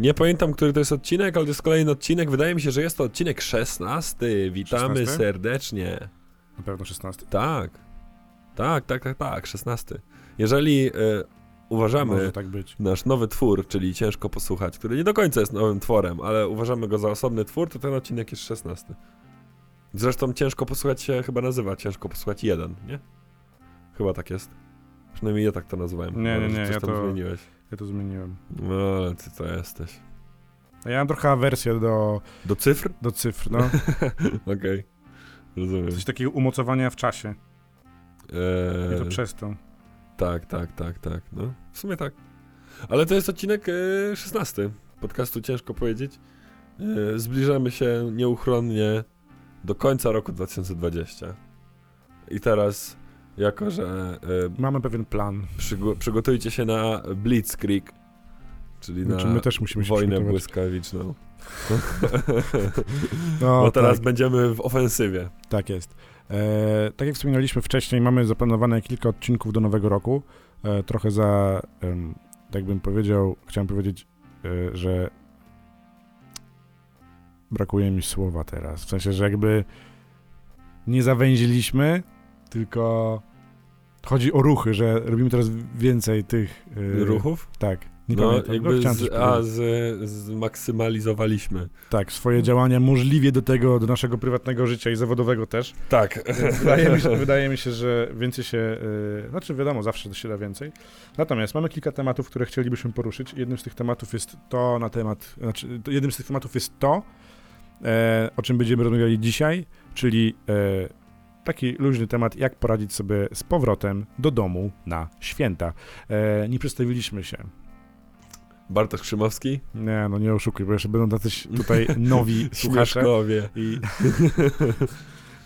Nie pamiętam, który to jest odcinek, ale to jest kolejny odcinek. Wydaje mi się, że jest to odcinek 16. Witamy 16? serdecznie. Na pewno 16. Tak. Tak, tak, tak, tak, 16. Jeżeli e, uważamy tak nasz nowy twór, czyli ciężko posłuchać, który nie do końca jest nowym tworem, ale uważamy go za osobny twór, to ten odcinek jest 16. Zresztą ciężko posłuchać się chyba nazywa ciężko posłuchać jeden, nie? Chyba tak jest. Przynajmniej ja tak to nazywałem. Nie, nie, nie, coś ja tam to- zmieniłeś. Ja to zmieniłem. No, ale ty to jesteś. A ja mam trochę awersję do, Do cyfr? do cyfr, no. Okej. Rozumiem. Coś takiego umocowania w czasie. I to Eee, przez to. tak, tak, tak, tak. No, w sumie tak. Ale to jest odcinek e, 16 podcastu, ciężko powiedzieć. E, zbliżamy się nieuchronnie do końca roku 2020. I teraz, jako że e, Mamy pewien plan. przygo- przygotujcie się na Blitzkrieg, czyli na Znaczy, my też musimy się wojnę błyskawiczną. No, Bo teraz tak, będziemy w ofensywie. tak jest. E, tak jak wspominaliśmy wcześniej, mamy zaplanowane kilka odcinków do nowego roku. E, trochę za, tak bym powiedział, chciałem powiedzieć, e, że brakuje mi słowa teraz. W sensie, że jakby nie zawęziliśmy, tylko chodzi o ruchy, że robimy teraz więcej tych e, Ruchów? Tak. Nie No, pamiętam. jakby coś z, a, z, zmaksymalizowaliśmy. Tak, swoje działania możliwie do tego, do naszego prywatnego życia i zawodowego też. Tak. Wydaje, mi się, wydaje mi się, że więcej się, yy, znaczy wiadomo, zawsze się da więcej. Natomiast mamy kilka tematów, które chcielibyśmy poruszyć. Jednym z tych tematów jest to na temat, znaczy jednym z tych tematów jest to, e, o czym będziemy rozmawiali dzisiaj, czyli e, taki luźny temat, jak poradzić sobie z powrotem do domu na święta. E, nie przedstawiliśmy się. Bartosz Krzymowski. Nie, no nie oszukuj, bo jeszcze będą tacy tutaj nowi słuchacze. I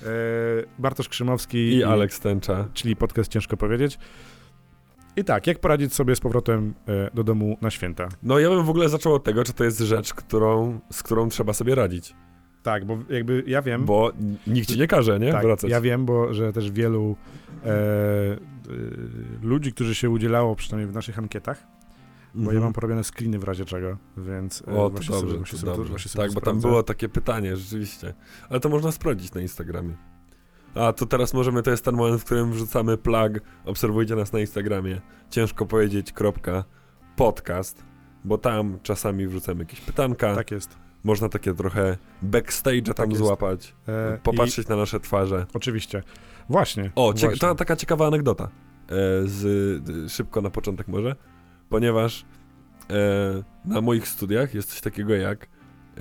e, Bartosz Krzymowski I Aleks Tęcza. czyli podcast Ciężko Powiedzieć. I tak, jak poradzić sobie z powrotem e, do domu na święta? No ja bym w ogóle zaczął od tego, że to jest rzecz, którą, z którą trzeba sobie radzić. Tak, bo jakby ja wiem, Bo nikt ci nie każe, nie? tak, Wracać. ja wiem, bo że też wielu e, e, ludzi, którzy się udzielało przynajmniej w naszych ankietach, bo Mhm. ja mam porobione screeny w razie czego, więc e, O, to dobrze, sobie, to sobie, dobrze. Tak, bo tam było takie pytanie, rzeczywiście. Ale to można sprawdzić na Instagramie. A, to teraz możemy, to jest ten moment, w którym wrzucamy plug. Obserwujcie nas na Instagramie. Ciężko powiedzieć, kropka, podcast, bo tam czasami wrzucamy jakieś pytanka. Tak jest. Można takie trochę backstage'a tam Tak jest. złapać. E, Popatrzeć na nasze twarze. I, oczywiście. Właśnie. O, cie- właśnie. ta, taka ciekawa anegdota. E, z, szybko na początek może. Ponieważ e, na moich studiach jest coś takiego jak e,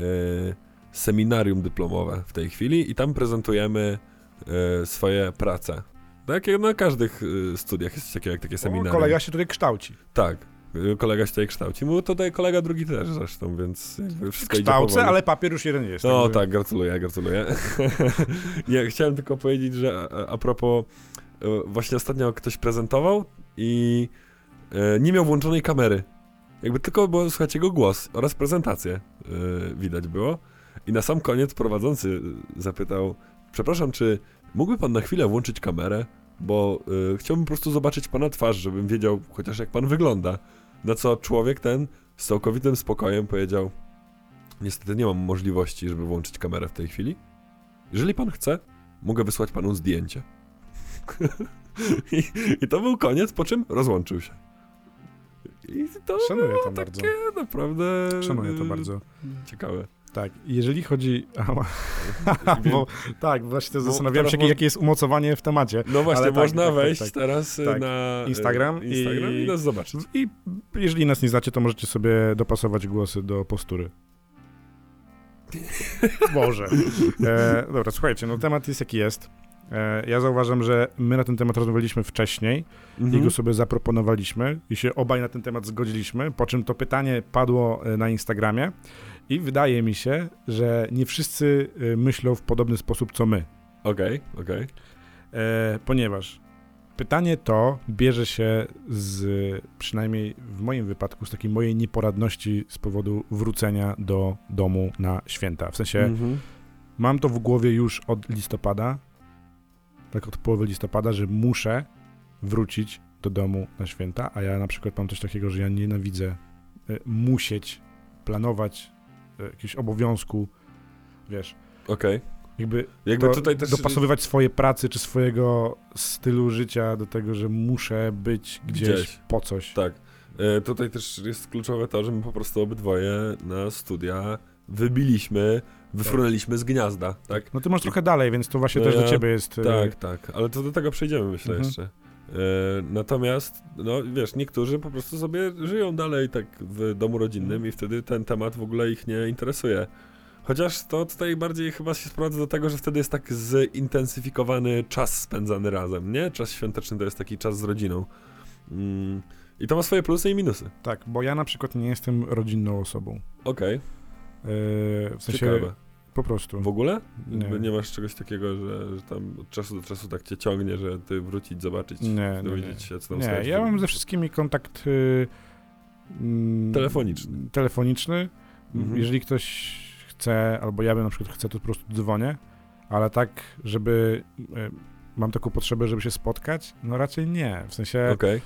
seminarium dyplomowe w tej chwili i tam prezentujemy e, swoje prace. Tak jak na każdych e, studiach jest coś takiego jak takie O, seminarium. kolega się tutaj kształci. Tak. Kolega się tutaj kształci. Mu tutaj kolega drugi też zresztą, więc wszystko idzie Kształcę, powoli. ale papier już jeden jest. No także- tak, gratuluję, gratuluję. Nie, chciałem tylko powiedzieć, że a, propos, e, właśnie ostatnio ktoś prezentował i e, nie miał włączonej kamery. Jakby tylko było słychać jego głos oraz prezentację e, widać było. I na sam koniec prowadzący zapytał, przepraszam, czy mógłby pan na chwilę włączyć kamerę? Bo e, chciałbym po prostu zobaczyć pana twarz, żebym wiedział chociaż jak pan wygląda. Na co człowiek ten z całkowitym spokojem powiedział, Niestety nie mam możliwości, żeby włączyć kamerę w tej chwili. Jeżeli pan chce, mogę wysłać panu zdjęcie. I, I to był koniec, po czym rozłączył się. I to Szanuję to bardzo. takie naprawdę Szanuję to bardzo. ciekawe. Tak, jeżeli chodzi. Bo, tak, właśnie zastanawiałem się, jakie, mo- jakie jest umocowanie w temacie. No właśnie, tak, można tak, tak, wejść tak. teraz y, Tak. na Instagram Instagram i... i- nas zobaczyć. I jeżeli nas nie znacie, to możecie sobie dopasować głosy do postury. Może. E, dobra, słuchajcie, no temat jest jaki jest. E, ja zauważam, że my na ten temat rozmawialiśmy wcześniej i Mhm. go sobie zaproponowaliśmy i się obaj na ten temat zgodziliśmy, po czym to pytanie padło e, na Instagramie i wydaje mi się, że nie wszyscy e, myślą w podobny sposób co my. Okej, okej. E, ponieważ pytanie to bierze się z, przynajmniej w moim wypadku, z takiej mojej nieporadności z powodu wrócenia do domu na święta. W sensie Mhm. mam to w głowie już od listopada, tak od połowy listopada, że muszę wrócić do domu na święta, a ja na przykład mam coś takiego, że ja nienawidzę e, musieć planować jakiegoś obowiązku, wiesz, Okej. jakby Jakby to tutaj też... dopasowywać swoje pracy czy swojego stylu życia do tego, że muszę być gdzieś, Gdzieś. po coś. Tak. E, tutaj też jest kluczowe to, że my po prostu obydwoje na studia wybiliśmy, wyfrunęliśmy z gniazda, tak? No ty masz trochę dalej, więc to właśnie No też ja- do ciebie jest... e, Tak, tak, ale to do tego przejdziemy, myślę, Mhm. jeszcze. E, natomiast, no wiesz, niektórzy po prostu sobie żyją dalej tak w domu rodzinnym i wtedy ten temat w ogóle ich nie interesuje. Chociaż to tutaj bardziej chyba się sprowadza do tego, że wtedy jest tak zintensyfikowany czas spędzany razem, nie? Czas świąteczny to jest taki czas z rodziną. Mm, I to ma swoje plusy i minusy. Tak, bo ja na przykład nie jestem rodzinną osobą. Okej, E, w sensie ciekawe. Po prostu. W ogóle? Nie. Nie. masz czegoś takiego, że, że tam od czasu do czasu tak cię ciągnie, że ty wrócić, zobaczyć, Nie, nie, nie. dowiedzieć się, co tam Nie, ja mam ze wszystkimi kontakt y, mm, Telefoniczny. telefoniczny. Mhm. Jeżeli ktoś chce, albo ja bym na przykład chcę, to po prostu dzwonię, ale tak, żeby y, mam taką potrzebę, żeby się spotkać, no raczej nie. W sensie, Okej.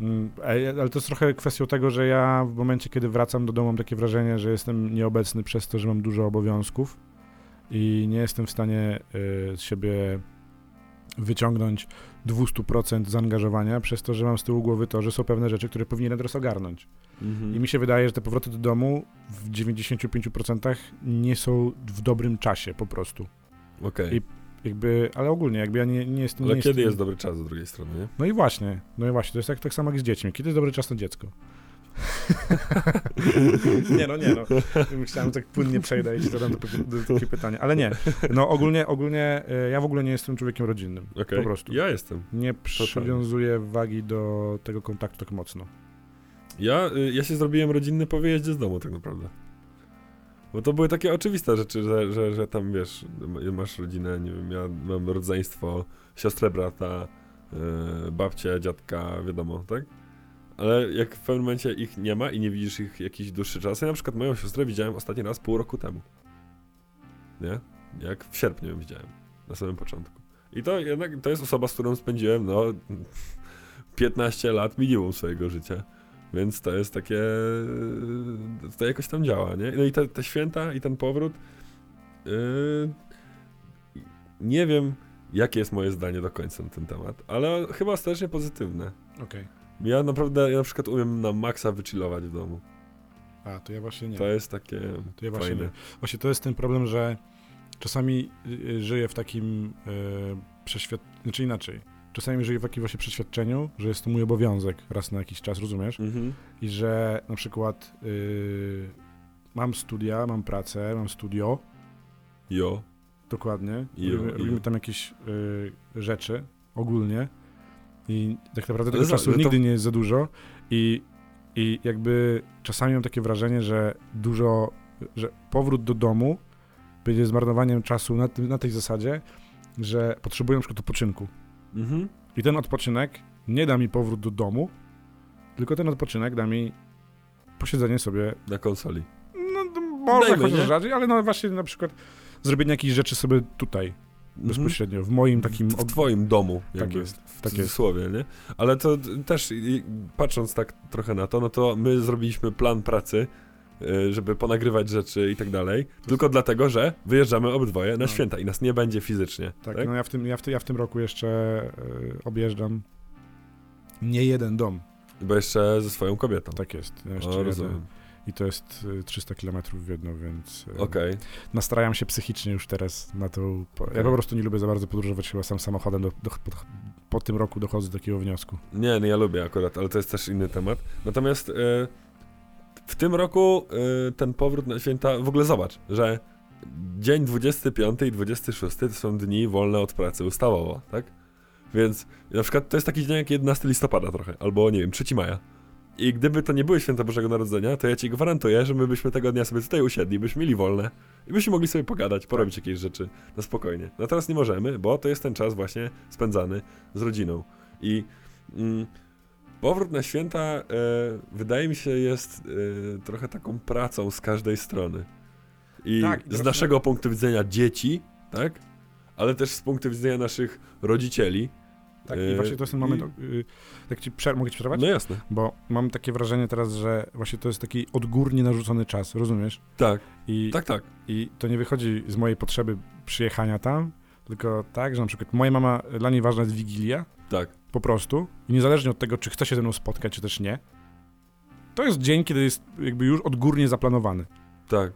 Mm, ale to jest trochę kwestią tego, że ja w momencie, kiedy wracam do domu, mam takie wrażenie, że jestem nieobecny przez to, że mam dużo obowiązków i nie jestem w stanie y, z siebie wyciągnąć 200% zaangażowania przez to, że mam z tyłu głowy to, że są pewne rzeczy, które powinienem teraz ogarnąć. Mhm. I mi się wydaje, że te powroty do domu w 95% nie są w dobrym czasie po prostu. Okej. I Jakby, ale ogólnie, jakby ja nie, nie jestem... Ale nie kiedy jestem... jest dobry czas z drugiej strony, nie? No i właśnie, no i właśnie, to jest tak, tak samo jak z dziećmi. Kiedy jest dobry czas na dziecko? nie no, nie no. Myślałem, że tak płynnie przejdę i ci zadam to, to, takie pytanie. Ale nie, no ogólnie, ogólnie e, ja w ogóle nie jestem człowiekiem rodzinnym. Okej. Po prostu. Ja jestem. Nie przywiązuję wagi do tego kontaktu tak mocno. Ja, y, ja się zrobiłem rodzinny po wyjeździe z domu tak naprawdę. Bo to były takie oczywiste rzeczy, że, że, że tam wiesz, masz rodzinę, nie wiem, ja mam rodzeństwo, siostrę brata, yy, babcię, dziadka, wiadomo, tak? Ale jak w pewnym momencie ich nie ma i nie widzisz ich jakiś dłuższy czas, ja na przykład moją siostrę widziałem ostatni raz pół roku temu. Nie? Jak w sierpniu ją widziałem, na samym początku. I to jednak, to jest osoba, z którą spędziłem, no, 15 lat minimum swojego życia. Więc to jest takie. To jakoś tam działa, nie? No i te, te święta i ten powrót. Yy, nie wiem, jakie jest moje zdanie do końca na ten temat, ale chyba ostatecznie pozytywne. Okej. Ja naprawdę, ja na przykład umiem na maksa wychillować w domu. A, to ja właśnie nie. To jest takie To ja właśnie fajne. nie. Właśnie to jest ten problem, że czasami y, y, żyję w takim y, przeświadczeniu, znaczy inaczej. Czasami żyję w takim właśnie przeświadczeniu, że jest to mój obowiązek raz na jakiś czas, rozumiesz? Mhm. I że na przykład y, mam studia, mam pracę, mam studio, Jo. dokładnie. Jo, robimy, jo. robimy tam jakieś y, rzeczy ogólnie i tak naprawdę tego za- czasu ale to- nigdy nie jest za dużo i, i jakby czasami mam takie wrażenie, że dużo, że powrót do domu będzie zmarnowaniem czasu na, na tej zasadzie, że potrzebuję na przykład odpoczynku. Mhm. I ten odpoczynek nie da mi powrót do domu, tylko ten odpoczynek da mi posiedzenie sobie, Na konsoli. no może Dajmy, chociaż nie? rzadziej, ale no właśnie na przykład zrobienie jakichś rzeczy sobie tutaj, Mhm. bezpośrednio, w moim takim... W, twoim domu, Tak jest, w tak jest. cudzysłowie, nie? Ale to też, patrząc tak trochę na to, no to my zrobiliśmy plan pracy, żeby ponagrywać rzeczy i tak dalej, tylko dlatego, że wyjeżdżamy obydwoje na No. święta i nas nie będzie fizycznie, Tak, tak? no ja w, tym, ja, w ty, ja w tym roku jeszcze e, objeżdżam nie jeden dom, Bo jeszcze ze swoją kobietą. tak jest. Ja o, jeszcze jadę. rozumiem. I to jest e, 300 km w jedno, więc e, Okej. nastrajam się psychicznie już teraz na to. Ja po prostu nie lubię za bardzo podróżować chyba sam samochodem. Do, do, po, po tym roku dochodzę do takiego wniosku. Nie, no ja lubię akurat, ale to jest też inny temat. Natomiast y, w tym roku y, ten powrót na święta, w ogóle zobacz, że dzień 25 i 26 to są dni wolne od pracy ustawowo, tak? Więc na przykład to jest taki dzień jak 11 listopada trochę, albo nie wiem, 3 maja. I gdyby to nie były święta Bożego Narodzenia, to ja ci gwarantuję, że my byśmy tego dnia sobie tutaj usiedli, byśmy mieli wolne i byśmy mogli sobie pogadać, porobić jakieś rzeczy na spokojnie. No teraz nie możemy, bo to jest ten czas właśnie spędzany z rodziną. I mm, powrót na święta e, wydaje mi się jest e, trochę taką pracą z każdej strony. I Tak, z naszego punktu widzenia dzieci, tak? Ale też z punktu widzenia naszych rodzicieli, Tak, i właśnie to jest ten moment, i- tak ci przer- mogę ci przerwać? No jasne. Bo mam takie wrażenie teraz, że właśnie to jest taki odgórnie narzucony czas, rozumiesz? Tak, I, tak, tak. I to nie wychodzi z mojej potrzeby przyjechania tam, tylko tak, że na przykład moja mama, dla niej ważna jest Wigilia, Tak. Po prostu, i niezależnie od tego, czy chce się ze mną spotkać, czy też nie, to jest dzień, kiedy jest jakby już odgórnie zaplanowany. Tak.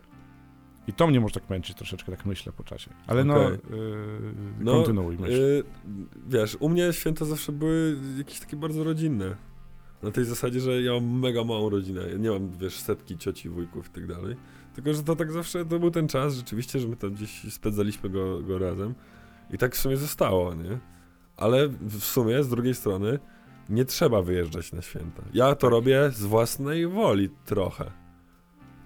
I to mnie może tak męczyć troszeczkę, tak myślę po czasie. Ale no, Okej. yy, No, kontynuuj, myśl. Y, wiesz, u mnie święta zawsze były jakieś takie bardzo rodzinne. Na tej zasadzie, że ja mam mega małą rodzinę. Ja nie mam, wiesz, setki cioci, wujków i tak dalej. Tylko, że to tak zawsze, to był ten czas rzeczywiście, że my tam gdzieś spędzaliśmy go, go razem. I tak w sumie zostało, nie? Ale w sumie, z drugiej strony, nie trzeba wyjeżdżać na święta. Ja to robię z własnej woli trochę.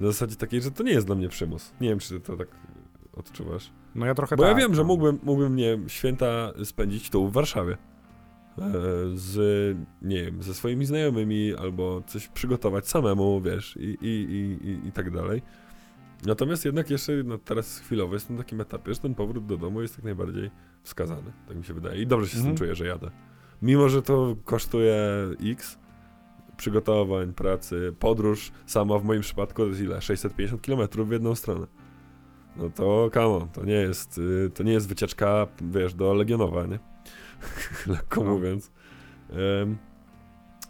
Na zasadzie takiej, że to nie jest dla mnie przymus. Nie wiem, czy ty to tak odczuwasz. No ja trochę Bo ja tak, wiem, że no. mógłbym, mógłbym nie wiem, święta spędzić tu w Warszawie. E, z, nie wiem, ze swoimi znajomymi albo coś przygotować samemu, wiesz, i, i, i, i, i tak dalej. Natomiast jednak jeszcze no, teraz chwilowo jestem na takim etapie, że ten powrót do domu jest jak najbardziej wskazany, tak mi się wydaje. I dobrze się z Mhm. tym czuję, że jadę. Mimo, że to kosztuje X przygotowań, pracy, podróż sama w moim przypadku to jest ile? 650 km w jedną stronę. No to kamo, to nie jest, y, to nie jest wycieczka, wiesz, do Legionowa, nie? Lekko No. mówiąc. Em,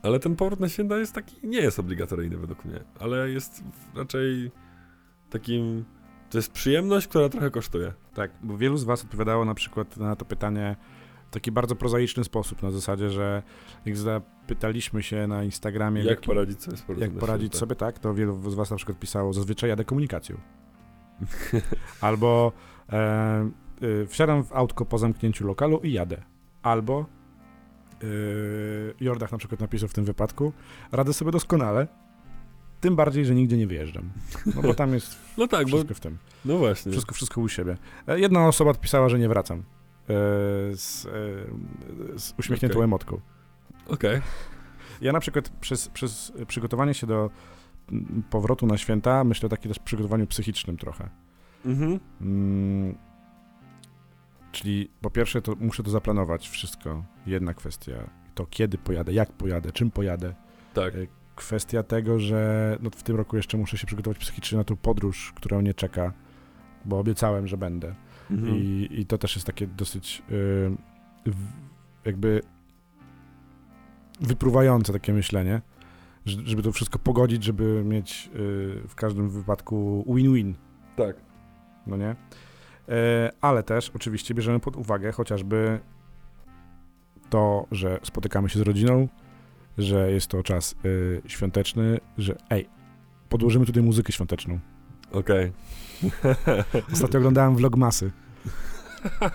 ale ten powrót na święta jest taki, nie jest obligatoryjny według mnie, ale jest raczej takim, to jest przyjemność, która trochę kosztuje. Tak, bo wielu z was odpowiadało na przykład na to pytanie w taki bardzo prozaiczny sposób, na zasadzie, że jak zapytaliśmy się na Instagramie, Jak jaki- poradzić sobie jak poradzić święta. sobie tak, to wielu z was na przykład pisało, zazwyczaj jadę komunikacją. Albo e, y, wsiadam w autko po zamknięciu lokalu i jadę. Albo y, Jordach na przykład napisał w tym wypadku, radzę sobie doskonale, tym bardziej, że nigdzie nie wyjeżdżam. No bo tam jest No tak, bo, wszystko w tym. no właśnie. Wszystko, wszystko u siebie. E, Jedna osoba odpisała, że nie wracam. E, z, e, z uśmiechniętą Okej. emotką. Okej, Ja na przykład przez, przez przygotowanie się do mm, powrotu na święta myślę o takim też przygotowaniu psychicznym trochę. mhm. Mm, czyli po pierwsze to muszę to zaplanować wszystko. Jedna kwestia. To kiedy pojadę, jak pojadę, czym pojadę. tak. Kwestia tego, że no w tym roku jeszcze muszę się przygotować psychicznie na tą podróż, która mnie czeka, bo obiecałem, że będę. Mhm. I, I to też jest takie dosyć y, w, jakby wypruwające takie myślenie, że- żeby to wszystko pogodzić, żeby mieć y, w każdym wypadku win-win, Tak. no nie? E, ale też oczywiście bierzemy pod uwagę chociażby to, że spotykamy się z rodziną, że jest to czas y, świąteczny, że ej, podłożymy tutaj muzykę świąteczną. Okej. Ostatnio oglądałem vlogmasy.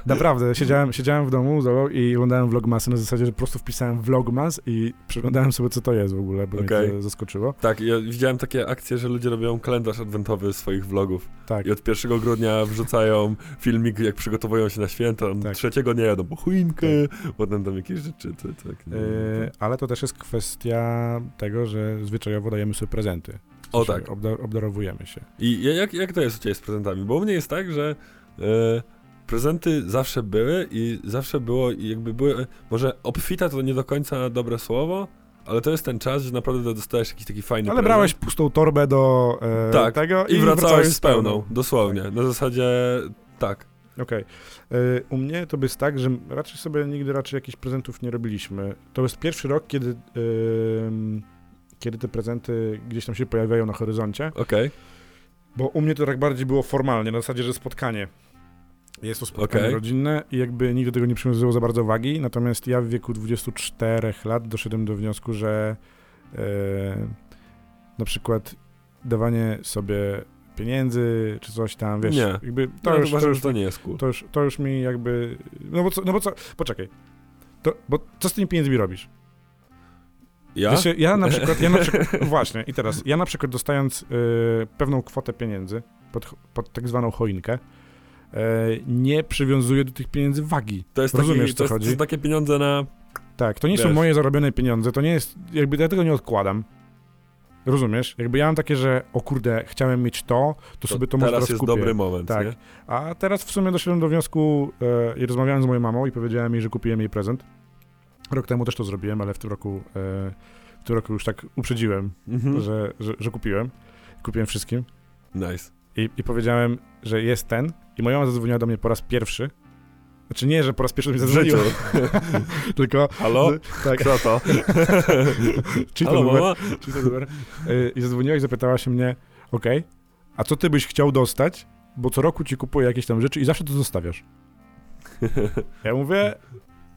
Naprawdę, siedziałem, siedziałem w domu i oglądałem vlogmasy na zasadzie, że po prostu wpisałem vlogmas i przeglądałem sobie, co to jest w ogóle, bo Okej. mnie to zaskoczyło. Tak, ja widziałem takie akcje, że ludzie robią kalendarz adwentowy swoich vlogów. Tak, I od 1 grudnia wrzucają filmik, jak przygotowują się na święta. Tak. Trzeciego nie jadą po choinkę, potem tam jakieś rzeczy. To, tak, no, e, ale to też jest kwestia tego, że zwyczajowo dajemy sobie prezenty. O tak. Obda- obdarowujemy się. I ja- jak, jak to jest u Ciebie z prezentami? Bo u mnie jest tak, że e, prezenty zawsze były i zawsze było, i jakby były, może obfita to nie do końca dobre słowo, ale to jest ten czas, że naprawdę dostajesz jakiś taki fajny Ale prezent. brałeś pustą torbę do e, Tak, tego i wracałeś z pełną, dosłownie. Na zasadzie tak. Okej. E, U mnie to jest tak, że raczej sobie nigdy raczej jakichś prezentów nie robiliśmy. To jest pierwszy rok, kiedy, em, kiedy te prezenty gdzieś tam się pojawiają na horyzoncie, Okej, bo u mnie to tak bardziej było formalnie, na zasadzie, że spotkanie. Jest to spotkanie Okej. rodzinne i jakby nikt do tego nie przywiązywał za bardzo wagi, natomiast ja w wieku 24 lat doszedłem do wniosku, że e, na przykład dawanie sobie pieniędzy czy coś tam, wiesz, Nie. jakby to, to, już, to, uważam, już, że to nie jest cool. to, już, to już mi jakby, no bo co, no bo co, poczekaj, to, bo co z tymi pieniędzmi robisz? Ja? Wiesz, ja na przykład, ja na przykład, właśnie i teraz, ja na przykład dostając y, pewną kwotę pieniędzy pod, pod tak zwaną choinkę, nie przywiązuję do tych pieniędzy wagi. to jest, rozumiesz, taki, co to, jest, to chodzi? są takie pieniądze na... Tak, to nie są Wiesz. moje zarobione pieniądze, to nie jest, jakby ja tego nie odkładam. Rozumiesz? Jakby ja mam takie, że o kurde, chciałem mieć to, to, sobie to może teraz teraz jest kupię. dobry moment, Tak. nie? A teraz w sumie doszedłem do wniosku e, i rozmawiałem z moją mamą i powiedziałem jej, że kupiłem jej prezent. Rok temu też to zrobiłem, ale w tym roku, e, w tym roku już tak uprzedziłem, Mhm. że, że, że kupiłem. Kupiłem wszystkim. Nice. I, I powiedziałem, że jest ten. I moja mama zadzwoniła do mnie po raz pierwszy. Znaczy nie, że po raz pierwszy mi zadzwoniła, tylko... Halo? Tak, Kto to? czy to numer, czy to numer. I zadzwoniła i zapytała się mnie, okej, a co ty byś chciał dostać, bo co roku ci kupuję jakieś tam rzeczy i zawsze to zostawiasz. Ja mówię,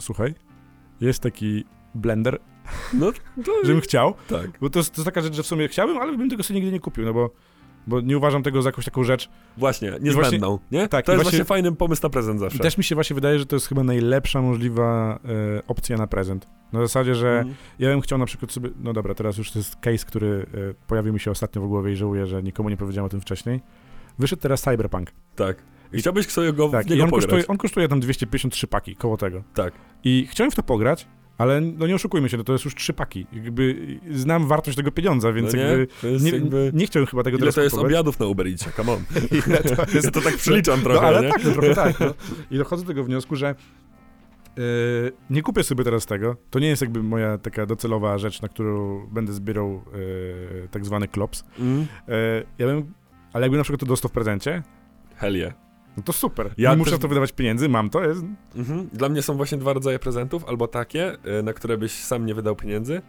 słuchaj, jest taki blender, No, to... żebym chciał, Tak. bo to jest, to jest taka rzecz, że w sumie chciałbym, ale bym tego sobie nigdy nie kupił, no bo, bo nie uważam tego za jakąś taką rzecz. Właśnie, niezbędną, nie? tak, to jest właśnie- właśnie fajny pomysł na prezent zawsze. Też mi się właśnie wydaje, że to jest chyba najlepsza możliwa e, opcja na prezent. Na zasadzie, że Mhm. ja bym chciał na przykład sobie, no dobra, teraz już to jest case, który e, pojawił mi się ostatnio w głowie i żałuję, że nikomu nie powiedziałem o tym wcześniej. Wyszedł teraz Cyberpunk. Tak. I chciałbyś sobie go Tak, w niego on pograć. kosztuje, on kosztuje tam 253 paki, koło tego. Tak. I chciałem w to pograć, ale no nie oszukujmy się, no to jest już trzy paki. Jakby znam wartość tego pieniądza, więc no nie? jakby nie, jakby... nie chciałem chyba tego Ile teraz to jest kupować. obiadów na Uber Eatsie, come on. Ile to jest Ja to tak przeliczam trochę, no ale nie? tak, no trochę tak. No. I dochodzę do tego wniosku, że yy, nie kupię sobie teraz tego. To nie jest jakby moja taka docelowa rzecz, na którą będę zbierał yy, tak zwany klops. Mm. Yy, ja bym, ale jakby na przykład to dostał w prezencie, Hell yeah. No to super. Ja nie muszę też- to wydawać pieniędzy, mam to, jest... Mhm. Dla mnie są właśnie dwa rodzaje prezentów, albo takie, y, na które byś sam nie wydał pieniędzy,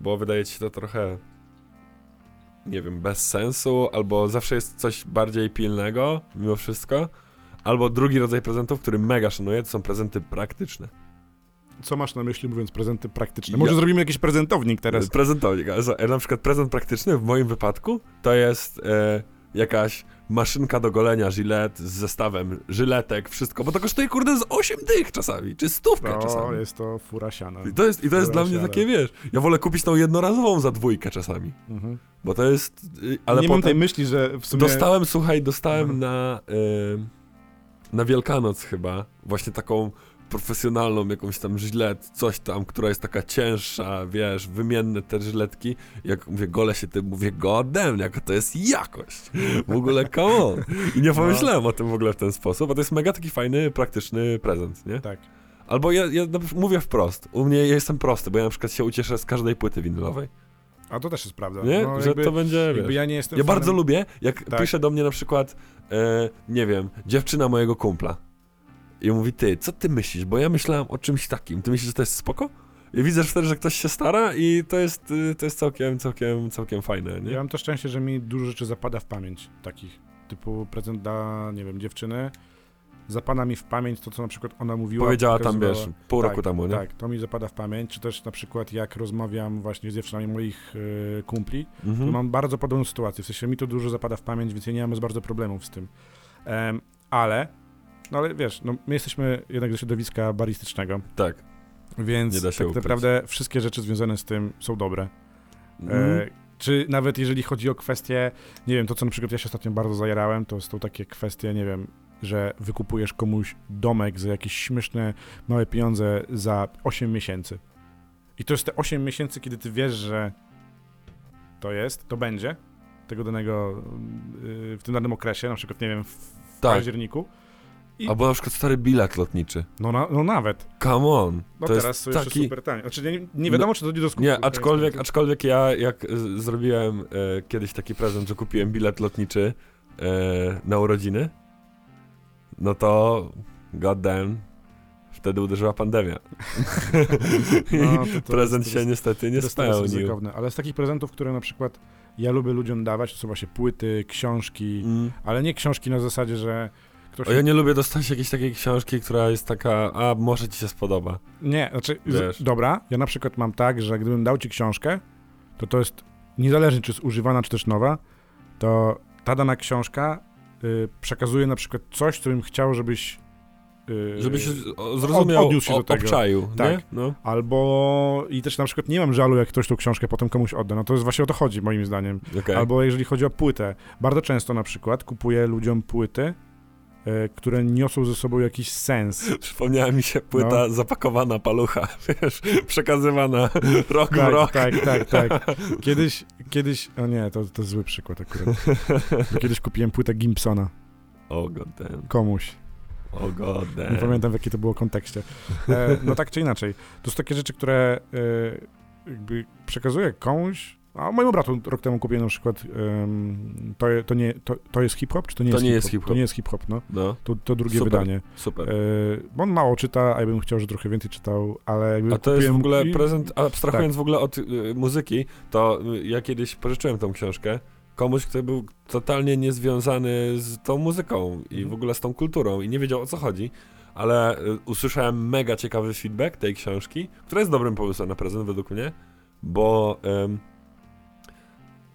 bo wydaje ci się to trochę, nie wiem, bez sensu, albo zawsze jest coś bardziej pilnego, mimo wszystko. Albo drugi rodzaj prezentów, który mega szanuję, to są prezenty praktyczne. Co masz na myśli mówiąc prezenty praktyczne? Ja- Może zrobimy jakiś prezentownik teraz. Prezentownik. ale Na przykład prezent praktyczny w moim wypadku to jest e, jakaś maszynka do golenia, żylet z zestawem żyletek, wszystko, bo to kosztuje kurde z 8 dych czasami, czy stówkę No, czasami. jest to fura siana. I to jest, i to jest dla mnie takie, wiesz, ja wolę kupić tą jednorazową za dwójkę czasami, Mhm. bo to jest, y, ale nie mam tej myśli, że w sumie... dostałem, słuchaj, dostałem Mhm. na, y, na Wielkanoc chyba, właśnie taką profesjonalną jakąś tam żylet, coś tam, która jest taka cięższa, wiesz, wymienne te żyletki. Jak mówię, gole się tym, mówię, godem, jaka to jest jakość. W ogóle, come on. I nie No. pomyślałem o tym w ogóle w ten sposób, a to jest mega taki fajny, praktyczny prezent, nie? Tak. Albo ja, ja mówię wprost, u mnie ja jestem prosty, bo ja na przykład się ucieszę z każdej płyty winylowej, A to też jest prawda. nie? No, Że jakby, to będzie, wiesz. ja nie jestem Ja fanem- bardzo lubię, jak Tak. pisze do mnie na przykład, e, nie wiem, dziewczyna mojego kumpla. I mówi, ty, co ty myślisz? Bo ja myślałem o czymś takim. Ty myślisz, że to jest spoko? I widzę wtedy, że ktoś się stara i to jest, y, to jest całkiem, całkiem, całkiem fajne, nie? Ja mam to szczęście, że mi dużo rzeczy zapada w pamięć takich. Typu prezent dla, nie wiem, dziewczyny. Zapada mi w pamięć to, co na przykład ona mówiła. Powiedziała tam, wiesz, pół Tak, roku temu, nie? Tak, to mi zapada w pamięć. Czy też na przykład jak rozmawiam właśnie z dziewczynami moich y, kumpli, to Mhm. mam bardzo podobną sytuację. W sensie mi to dużo zapada w pamięć, więc ja nie mam bardzo problemów z tym. Em, ale, no ale wiesz, no, my jesteśmy jednak ze środowiska baristycznego, Tak. więc Nie da się tak ukryć. naprawdę wszystkie rzeczy związane z tym są dobre. Mhm. E, czy nawet jeżeli chodzi o kwestie, nie wiem, to co na przykład ja się ostatnio bardzo zajarałem, to są takie kwestie, nie wiem, że wykupujesz komuś domek za jakieś śmieszne, małe pieniądze za 8 miesięcy. I to jest te 8 miesięcy, kiedy ty wiesz, że to jest, to będzie, tego danego, yy, w tym danym okresie, na przykład, nie wiem, w, w Tak. październiku. I- Albo na przykład stary bilet lotniczy. No, na, no nawet. Come on. No to teraz jest są jeszcze taki... super tanie. Znaczy nie, nie wiadomo, czy to nie do skutku. Nie, aczkolwiek, aczkolwiek ja jak y, zrobiłem e, kiedyś taki prezent, że kupiłem bilet lotniczy e, na urodziny, no to god damn, wtedy uderzyła pandemia. No, to- to prezent jest- się jest- niestety nie spełnił. Ale z takich prezentów, które na przykład ja lubię ludziom dawać, to są właśnie płyty, książki, Mm. ale nie książki na zasadzie, że ktoś... O, ja nie lubię dostać jakiejś takiej książki, która jest taka, a może ci się spodoba. Nie, znaczy, z, dobra, ja na przykład mam tak, że gdybym dał ci książkę, to to jest, niezależnie czy jest używana, czy też nowa, to ta dana książka y, przekazuje na przykład coś, co bym chciał, żebyś... y, Żeby się o, zrozumiał, odniósł się o, do tego. obczaił, Tak. No. Albo... I też na przykład nie mam żalu, jak ktoś tą książkę potem komuś odda. No to jest właśnie o to chodzi, moim zdaniem. okej. Albo jeżeli chodzi o płytę. Bardzo często na przykład kupuję ludziom płyty, które niosą ze sobą jakiś sens. Przypomniała mi się płyta No. zapakowana palucha, wiesz, przekazywana rok w Tak, rok. tak, tak, tak. Kiedyś, kiedyś, o nie, to, to zły przykład akurat. Bo kiedyś kupiłem płytę Gimpsona O god damn. komuś. O god damn. Nie pamiętam w jakim to było kontekście. E, no tak czy inaczej. To są takie rzeczy, które e, jakby przekazuję komuś. A mojemu bratu rok temu kupiłem na przykład em, to, to, nie, to, to jest hip-hop, czy to nie To jest nie hip-hop? jest hip-hop. To nie jest hip-hop, no. No, To, to drugie Super. wydanie. super. E, bo on mało czyta, a ja bym chciał, że trochę więcej czytał, ale jakby A to jest w ogóle i- prezent, abstrahując tak. w ogóle od y, muzyki, to y, ja kiedyś pożyczyłem tą książkę komuś, kto był totalnie niezwiązany z tą muzyką i Mhm. w ogóle z tą kulturą i nie wiedział o co chodzi, ale y, usłyszałem mega ciekawy feedback tej książki, która jest dobrym pomysłem na prezent według mnie, bo ym,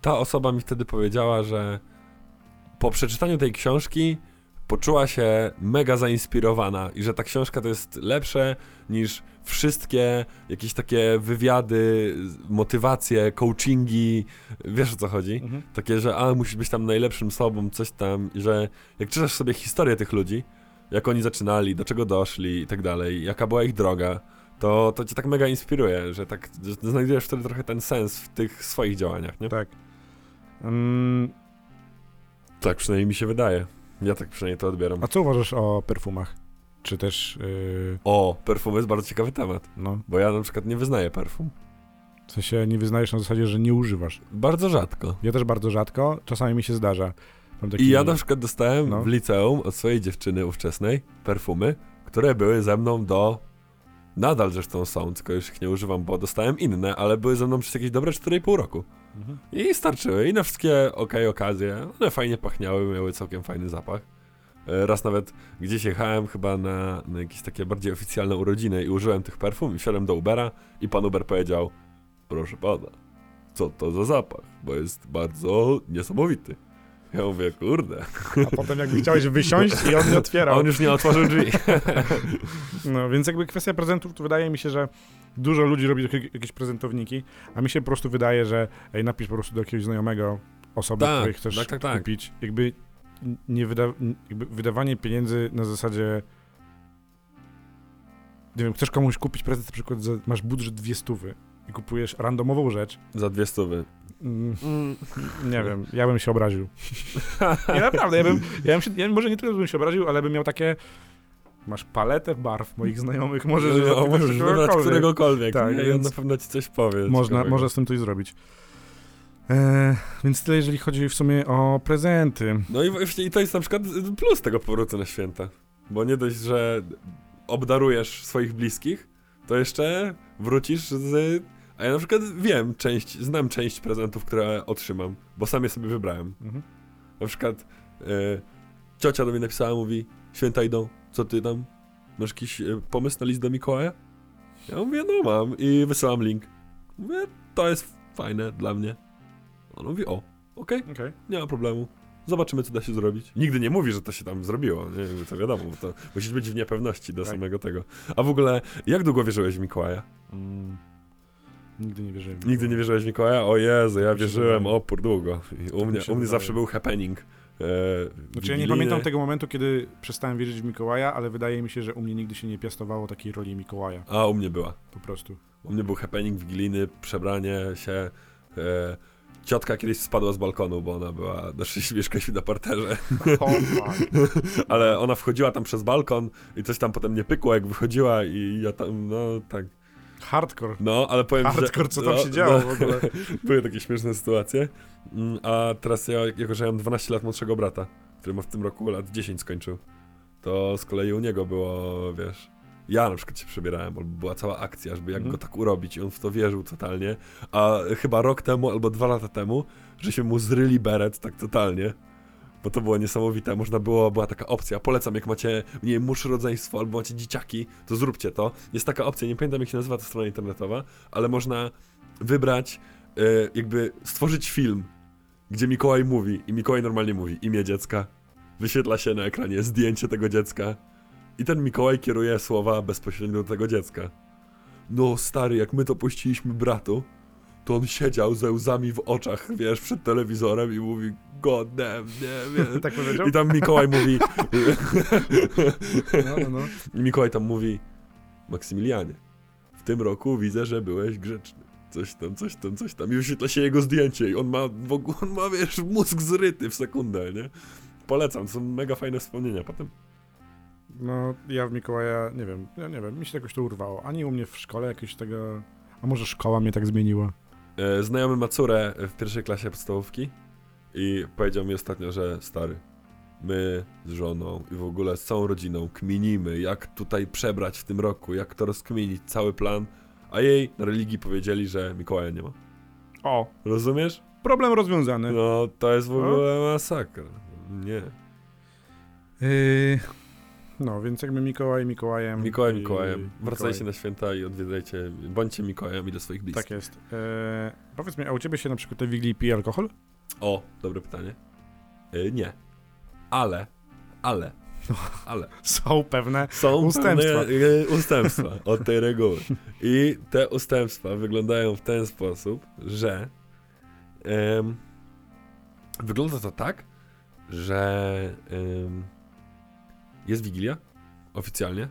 ta osoba mi wtedy powiedziała, że po przeczytaniu tej książki poczuła się mega zainspirowana i że ta książka to jest lepsze niż wszystkie jakieś takie wywiady, motywacje, coachingi, wiesz o co chodzi? Mhm. Takie, że a, musisz być tam najlepszym sobą, coś tam, i że jak czytasz sobie historię tych ludzi, jak oni zaczynali, do czego doszli i tak dalej, jaka była ich droga, to, to cię tak mega inspiruje, że tak że znajdujesz wtedy trochę ten sens w tych swoich działaniach, nie? Tak. Mm, Tak przynajmniej mi się wydaje. Ja tak przynajmniej to odbieram. a co uważasz o perfumach? Czy też, yy, O, perfum jest bardzo ciekawy temat, no, bo ja na przykład nie wyznaję perfum. w sensie nie wyznajesz na zasadzie, że nie używasz? Bardzo rzadko. Ja też bardzo rzadko, czasami mi się zdarza. Taki, I ja na przykład dostałem No. w liceum od swojej dziewczyny ówczesnej perfumy, które były ze mną do. Nadal zresztą są, tylko już ich nie używam, bo dostałem inne, ale były ze mną przez jakieś dobre 4,5 roku. I starczyły. I na wszystkie ok okazje. One fajnie pachniały, miały całkiem fajny zapach. E, Raz nawet gdzieś jechałem chyba na, na jakieś takie bardziej oficjalne urodziny i użyłem tych perfum i wsiadłem do Ubera i pan Uber powiedział proszę pana, co to za zapach, bo jest bardzo niesamowity. Ja mówię, kurde. A potem jakby chciałeś wysiąść i on nie A otwierał. on już nie otworzył drzwi. No, więc jakby kwestia prezentów, to wydaje mi się, że dużo ludzi robi jakieś prezentowniki, a mi się po prostu wydaje, że ej, napisz po prostu do jakiegoś znajomego osoby, Tak, której chcesz tak, tak, tak. kupić. Jakby, nie wyda, jakby wydawanie pieniędzy na zasadzie nie wiem, chcesz komuś kupić prezent, na przykład za, masz budżet dwie stówy i kupujesz randomową rzecz, Za dwie stówy. Mm, nie wiem, ja bym się obraził. Nie, naprawdę, ja bym, ja bym się, ja może nie tyle bym się obraził, ale bym miał takie masz paletę barw moich znajomych, możesz no, zapytać możesz wybrać któregokolwiek. Tak, on więc na pewno ci coś powie. Można, można z tym coś zrobić. E, więc tyle, jeżeli chodzi w sumie o prezenty. No i właśnie i to jest na przykład plus tego powrotu na święta. Bo nie dość, że obdarujesz swoich bliskich, to jeszcze wrócisz z... A ja na przykład wiem część, znam część prezentów, które otrzymam, bo sam je sobie wybrałem. Mhm. Na przykład e, ciocia do mnie napisała, mówi, święta idą, co ty tam? Masz jakiś e, pomysł na list do Mikołaja? Ja mówię, no mam i wysyłam link. Mówię, to jest fajne dla mnie. On mówi, o, okej, Okej. nie ma problemu. Zobaczymy, co da się zrobić. Nigdy nie mówi, że to się tam zrobiło, nie? to wiadomo, bo to musisz być w niepewności do Tak. samego tego. A w ogóle, jak długo wierzyłeś w Mikołaja? Mm, nigdy nie wierzyłem. Nigdy nie wierzyłeś w Mikołaja? O Jezu, ja wierzyłem opór długo. I u mnie, u mnie zawsze był happening. E, Znaczy ja nie pamiętam tego momentu, kiedy przestałem wierzyć w Mikołaja, ale wydaje mi się, że u mnie nigdy się nie piastowało takiej roli Mikołaja. A, u mnie była. Po prostu. U mnie był happening wigilijny, przebranie się. E, ciotka kiedyś spadła z balkonu, bo ona była, znaczy mieszkaliśmy na parterze, ale ona wchodziła tam przez balkon i coś tam potem nie pykło, jak wychodziła i ja tam, no tak, Hardcore. no, ale powiem ci, że- Hardcore, co tam no, się działo no, w ogóle. Były takie śmieszne sytuacje, Mm, a teraz ja, jako że ja mam 12 lat młodszego brata, który ma w tym roku lat 10 skończył, to z kolei u niego było, wiesz, ja na przykład się przebierałem, albo była cała akcja, żeby jak Mhm. go tak urobić i on w to wierzył totalnie, a chyba rok temu albo dwa lata temu, żeśmy mu zryli beret tak totalnie, bo to było niesamowite, można było, była taka opcja, polecam jak macie, nie wiem, mórz rodzeństwo albo macie dzieciaki, to zróbcie to, jest taka opcja, nie pamiętam jak się nazywa ta strona internetowa, ale można wybrać, e, jakby stworzyć film, gdzie Mikołaj mówi i Mikołaj normalnie mówi imię dziecka, wyświetla się na ekranie zdjęcie tego dziecka i ten Mikołaj kieruje słowa bezpośrednio do tego dziecka. No stary, jak my to puściliśmy bratu, to on siedział ze łzami w oczach, wiesz, przed telewizorem i mówi god damn, nie wiem. Tak powiedział? I tam Mikołaj mówi, No, no, no. i Mikołaj tam mówi, Maksymilianie, w tym roku widzę, że byłeś grzeczny. Coś tam, coś tam, coś tam. I wyświetla się jego zdjęcie i on ma w ogóle, on ma, wiesz, mózg zryty w sekundę, nie? Polecam, są mega fajne wspomnienia potem. No, ja w Mikołaja, nie wiem, ja nie wiem, mi się jakoś to urwało. Ani u mnie w szkole jakieś tego... A może szkoła mnie tak zmieniła? E, Znajomy ma córę w pierwszej klasie podstawówki i powiedział mi ostatnio, że stary, my z żoną i w ogóle z całą rodziną kminimy, jak tutaj przebrać w tym roku, jak to rozkminić, cały plan, a jej na religii powiedzieli, że Mikołaja nie ma. O, Rozumiesz? problem rozwiązany. No, to jest w ogóle masakra. Nie. Yy, no, więc jakby Mikołaj Mikołajem. Mikołaj i- Mikołajem. Wracajcie Mikołaj. na święta i odwiedzajcie, bądźcie Mikołajami dla swoich bliskich. Tak jest. Yy, powiedz mi, a u ciebie się na przykład te Wigilii pije alkohol? O, dobre pytanie. E, nie. Ale, ale, ale. Są pewne. Są Ustępstwa. pewne ustępstwa od tej reguły. I te ustępstwa wyglądają w ten sposób, że wygląda to tak, że jest Wigilia oficjalnie,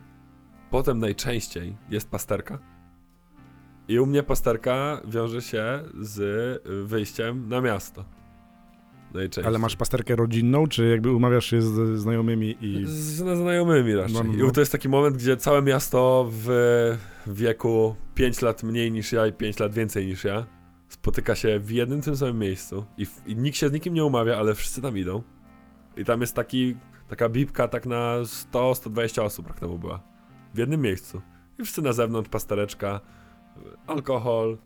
potem najczęściej jest pasterka i u mnie pasterka wiąże się z wyjściem na miasto. Najczęściej. Ale masz pasterkę rodzinną, czy jakby umawiasz się z znajomymi i... Z znajomymi raczej. No, no, no. I to jest taki moment, gdzie całe miasto w wieku 5 lat mniej niż ja i 5 lat więcej niż ja spotyka się w jednym tym samym miejscu i, w, i nikt się z nikim nie umawia, ale wszyscy tam idą. I tam jest taki, taka bibka tak na 100-120 osób temu była. W jednym miejscu. I wszyscy na zewnątrz, pastereczka, alkohol,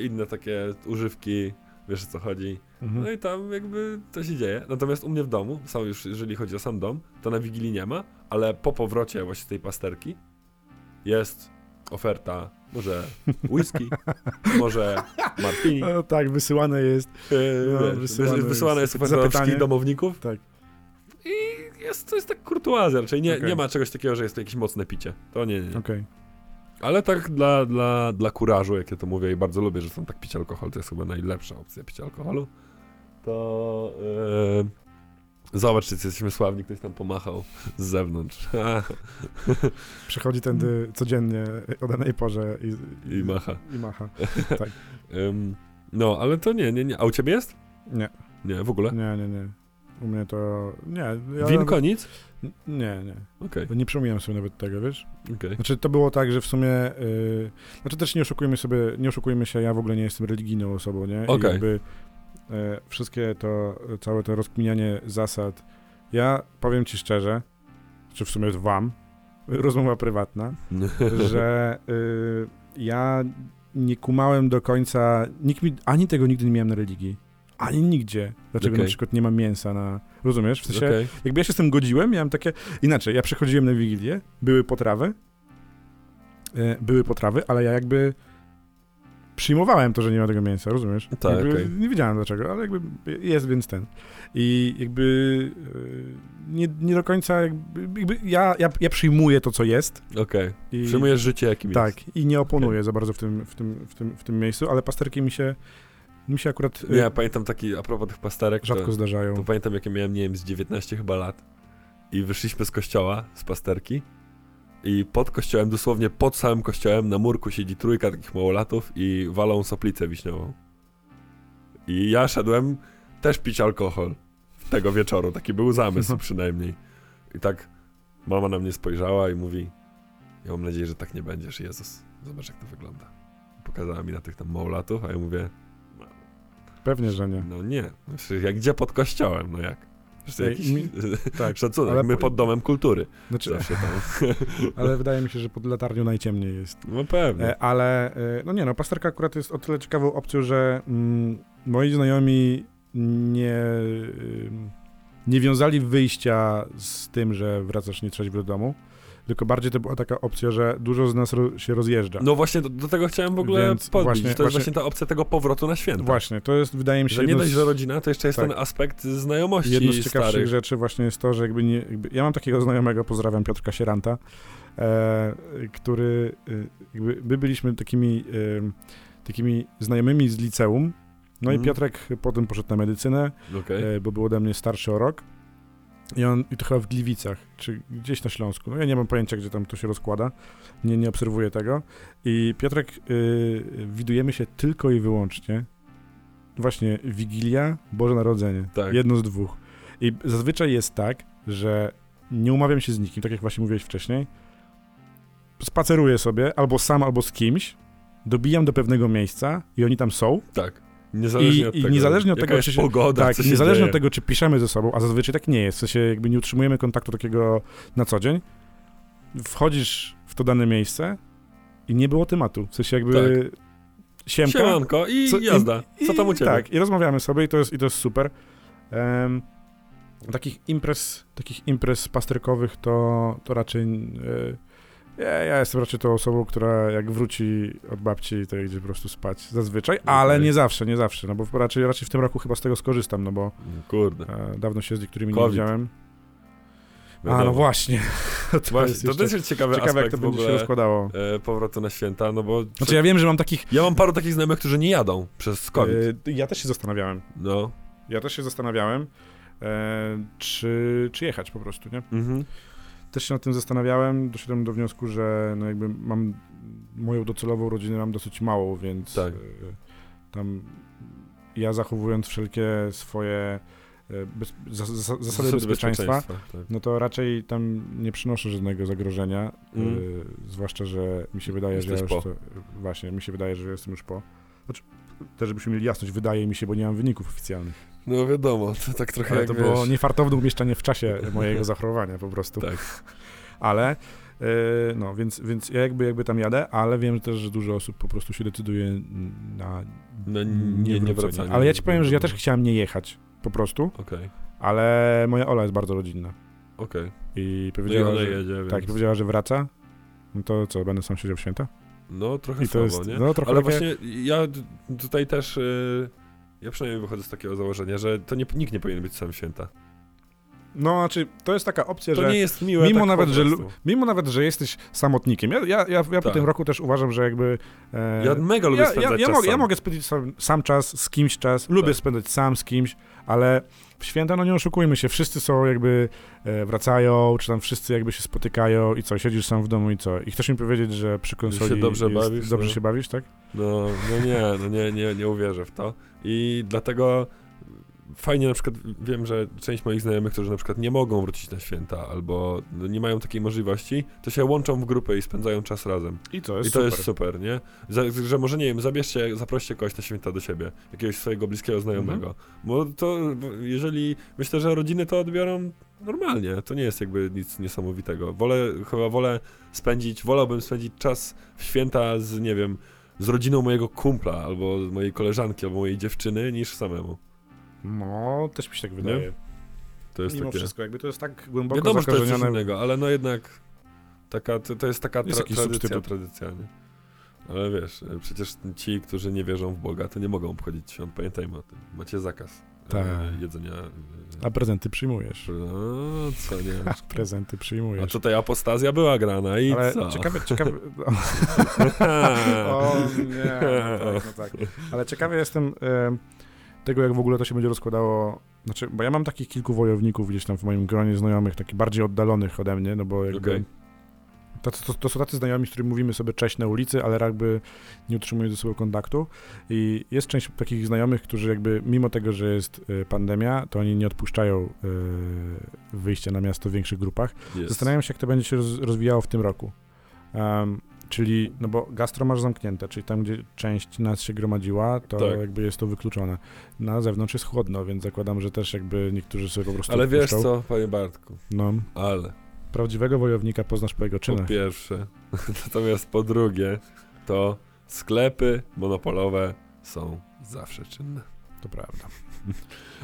inne takie używki, wiesz o co chodzi. Mhm. No i tam jakby to się dzieje. Natomiast u mnie w domu, sam już jeżeli chodzi o sam dom, to na Wigilii nie ma, ale po powrocie właśnie z tej pasterki jest oferta może whisky, może martini. No, tak, wysyłane jest. Yy, No, wysyłane wysyłane, jest jest oferta wszystkich domowników. Tak. I jest, to jest tak kurtuazja raczej. Nie, Okej. nie ma czegoś takiego, że jest to jakieś mocne picie. To nie, nie. Okej. Ale tak dla, dla, dla kurażu, jak ja to mówię i bardzo lubię, że są tak pić alkohol, to jest chyba najlepsza opcja picia alkoholu, to yy, zobacz, czy jesteśmy sławni, ktoś tam pomachał z zewnątrz Przechodzi tędy codziennie o danej porze i, i macha. I macha. Ym, no, ale to nie, nie, nie. A u ciebie jest? Nie, Nie, w ogóle? nie, nie, nie. U mnie to... Nie. Ja Winko nawet- nic? Nie, nie. Okej, Nie przypominam sobie nawet tego, wiesz? okej. Znaczy, to było tak, że w sumie... Yy, znaczy też nie oszukujmy sobie, nie oszukujmy się, ja w ogóle nie jestem religijną osobą, nie? I Okej. jakby e, wszystkie to, całe to rozkminianie zasad, ja powiem ci szczerze, czy w sumie wam, rozmowa prywatna, że y, ja nie kumałem do końca, nikt mi, ani tego nigdy nie miałem na religii, ani nigdzie. Dlaczego Okej. na przykład nie ma mięsa na, rozumiesz? W sensie, Okej. jakby ja się z tym godziłem, miałem takie, inaczej, ja przychodziłem na Wigilię, były potrawy, e, były potrawy, ale ja jakby przyjmowałem to, że nie ma tego mięsa, rozumiesz? Tak, Jakby okej. Nie wiedziałem dlaczego, ale jakby jest, więc ten. I jakby e, nie, nie do końca, jakby, jakby ja, ja, ja przyjmuję to, co jest. Okej. I, Przyjmujesz życie, jakim tak, jest. i nie oponuję za bardzo w tym, w, tym, w, tym, w tym miejscu, ale pasterki mi się, mi się akurat e, ja pamiętam taki, a propos tych pasterek, rzadko to, zdarzają. to pamiętam, jak ja miałem, nie wiem, z 19 chyba lat i wyszliśmy z kościoła, z pasterki i pod kościołem, dosłownie pod samym kościołem na murku siedzi trójka takich małolatów i walą soplicę wiśniową. I ja szedłem też pić alkohol tego wieczoru, taki był zamysł przynajmniej. I tak mama na mnie spojrzała i mówi, ja mam nadzieję, że tak nie będziesz, Jezus, zobacz jak to wygląda. Pokazała mi na tych tam małolatów, a ja mówię, Pewnie, że nie. no nie, Przecież jak gdzie pod kościołem, no jak? Jakiś mi- tak, szacunek, ale my po- pod domem kultury Znaczy, zawsze tam. ale wydaje mi się, że pod latarnią najciemniej jest. No pewnie. E, ale, e, no nie no, pasterka akurat jest o tyle ciekawą opcją, że mm, moi znajomi nie, nie wiązali wyjścia z tym, że wracasz nietrzeźwy do domu, tylko bardziej to była taka opcja, że dużo z nas ro, się rozjeżdża. No właśnie do, do tego chciałem w ogóle Więc podbić. właśnie- to jest właśnie- właśnie ta opcja tego powrotu na święta. Właśnie, to jest, wydaje mi się, Że nie dość, że rodzina, to jeszcze jest tak. ten aspekt znajomości Jedno z ciekawszych starych. rzeczy właśnie jest to, że jakby nie, jakby, ja mam takiego znajomego, pozdrawiam Piotrka Sieranta, e, który e, jakby my byliśmy takimi, e, takimi znajomymi z liceum, no i Mhm. Piotrek potem poszedł na medycynę, Okej. e, bo był ode mnie starszy o rok i on, i to chyba w Gliwicach, czy gdzieś na Śląsku, no ja nie mam pojęcia, gdzie tam to się rozkłada, nie, nie obserwuję tego i Piotrek, e, widujemy się tylko i wyłącznie właśnie Wigilia, Boże Narodzenie. Tak. Jedno z dwóch. I zazwyczaj jest tak, że nie umawiam się z nikim, tak jak właśnie mówiłeś wcześniej. Spaceruję sobie albo sam, albo z kimś, dobijam do pewnego miejsca i oni tam są. Tak. Niezależnie I- od i tego, niezależnie od tego, czy się- pogoda, tak, co niezależnie dzieje. od tego, czy piszemy ze sobą, a zazwyczaj tak nie jest, w sensie jakby nie utrzymujemy kontaktu takiego na co dzień, wchodzisz w to dane miejsce i nie było tematu. W sensie jakby siemka. Siemanko i Co- jazda. Co i- tam u ciebie? Tak, i rozmawiamy sobie i to jest, i to jest super. Em, takich imprez, takich imprez pasterkowych to, to raczej e, ja, ja jestem raczej tą osobą, która jak wróci od babci, to idzie po prostu spać zazwyczaj, ale Okej. nie zawsze, nie zawsze, no bo raczej, raczej w tym roku chyba z tego skorzystam, no bo Kurde. e, dawno się z niektórymi nie Covid. widziałem. A, wiadomo. no właśnie. to Właśnie, jest to też jest ciekawy ciekawe, jak aspekt to w będzie się rozkładało. e, powrotu na święta, no bo Znaczy ja wiem, że mam takich... ja mam paru takich znajomych, którzy nie jadą przez COVID. e, ja też się zastanawiałem. No. Ja też się zastanawiałem, e, czy, czy jechać po prostu, nie? Mhm. Też się nad tym zastanawiałem, doszedłem do wniosku, że no jakby mam moją docelową rodzinę mam dosyć małą, więc Tak. e, tam ja zachowując wszelkie swoje e, bez, zas, zas, zasady bezpieczeństwa, tak. no to raczej tam nie przynoszę żadnego zagrożenia, Mm. e, zwłaszcza, że mi się wydaje, że ja Jesteś już po. to, właśnie, mi się wydaje, że jestem już po. Znaczy, też żebyśmy mieli jasność, wydaje mi się, bo nie mam wyników oficjalnych. No wiadomo, to tak trochę Ale jak to wiesz, było niefartowne umieszczenie w czasie mojego zachorowania po prostu. Tak. Ale, yy, no, więc, więc ja jakby, jakby tam jadę, ale wiem też, że dużo osób po prostu się decyduje na No, nie, nie, wracanie. Ale ja ci powiem, że ja też chciałem nie jechać, po prostu, Okej, ale moja Ola jest bardzo rodzinna okej. i No i powiedziała, ona że, jedzie, więc... tak, i powiedziała, że wraca. No to co, będę sam siedział w święta? No trochę I słabo, jest, nie? no trochę Ale takie- właśnie ja tutaj też, y, ja przynajmniej wychodzę z takiego założenia, że to nie, nikt nie powinien być sam święta. No, znaczy, to jest taka opcja, To że... nie jest miłe Mimo tak nawet, że Mimo nawet, że jesteś samotnikiem. Ja, ja, ja, ja po Tak. tym roku też uważam, że jakby... E, Ja mega lubię ja, ja, spędzać ja, czas mogę, ja sam. mogę spędzić sam, sam czas, z kimś czas, lubię Tak. spędzać sam z kimś, ale święta, no nie oszukujmy się, wszyscy są jakby, e, wracają, czy tam wszyscy jakby się spotykają i co, siedzisz sam w domu i co? I chcesz mi powiedzieć, że przy konsoli dobrze jest, bawisz, dobrze no. się bawisz, tak? No, no nie, no nie, nie, nie uwierzę w to. I dlatego fajnie na przykład wiem, że część moich znajomych, którzy na przykład nie mogą wrócić na święta albo nie mają takiej możliwości, to się łączą w grupę i spędzają czas razem. I to jest I to super. jest super, nie? Za, że może nie wiem, zabierzcie, zaproście kogoś na święta do siebie, jakiegoś swojego bliskiego znajomego. Mhm. Bo to, jeżeli myślę, że rodziny to odbiorą normalnie, to nie jest jakby nic niesamowitego. Wolę, chyba wolę spędzić, wolałbym spędzić czas w święta z, nie wiem, z rodziną mojego kumpla, albo mojej koleżanki, albo mojej dziewczyny, niż samemu. No, też mi się tak wydaje. To jest Mimo takie... wszystko, jakby to jest tak głęboko Wiadomo, że to jest zakorzenione. innego, ale no jednak taka, to, to jest taka Jest tra- tradycja, tradycja, nie? Ale wiesz, e, przecież ci, którzy nie wierzą w Boga, to nie mogą obchodzić świąt, pamiętajmy o tym. Macie zakaz e, Tak. jedzenia. e, A prezenty przyjmujesz. No, co nie? Prezenty A przyjmujesz. tutaj apostazja była grana i Ale co? ciekawe, ciekawe... O nie, no tak, no tak. Ale ciekawy jestem e, tego, jak w ogóle to się będzie rozkładało. Znaczy, bo ja mam takich kilku wojowników gdzieś tam w moim gronie znajomych, takich bardziej oddalonych ode mnie, no bo jakby... Okej. To, to, to są tacy znajomi, z którymi mówimy sobie cześć na ulicy, ale jakby nie utrzymują ze sobą kontaktu. I jest część takich znajomych, którzy jakby mimo tego, że jest e, pandemia, to oni nie odpuszczają e, wyjścia na miasto w większych grupach. Jest. Zastanawiam się, jak to będzie się roz, rozwijało w tym roku. Em, czyli, no bo gastro masz zamknięte, czyli tam, gdzie część nas się gromadziła, to Tak. jakby jest to wykluczone. Na zewnątrz jest chłodno, więc zakładam, że też jakby niektórzy sobie po prostu Ale wiesz odpuszczą. co, panie Bartku, No, ale prawdziwego wojownika poznasz po jego po czynach. pierwsze, natomiast po drugie, to sklepy monopolowe są zawsze czynne. To prawda.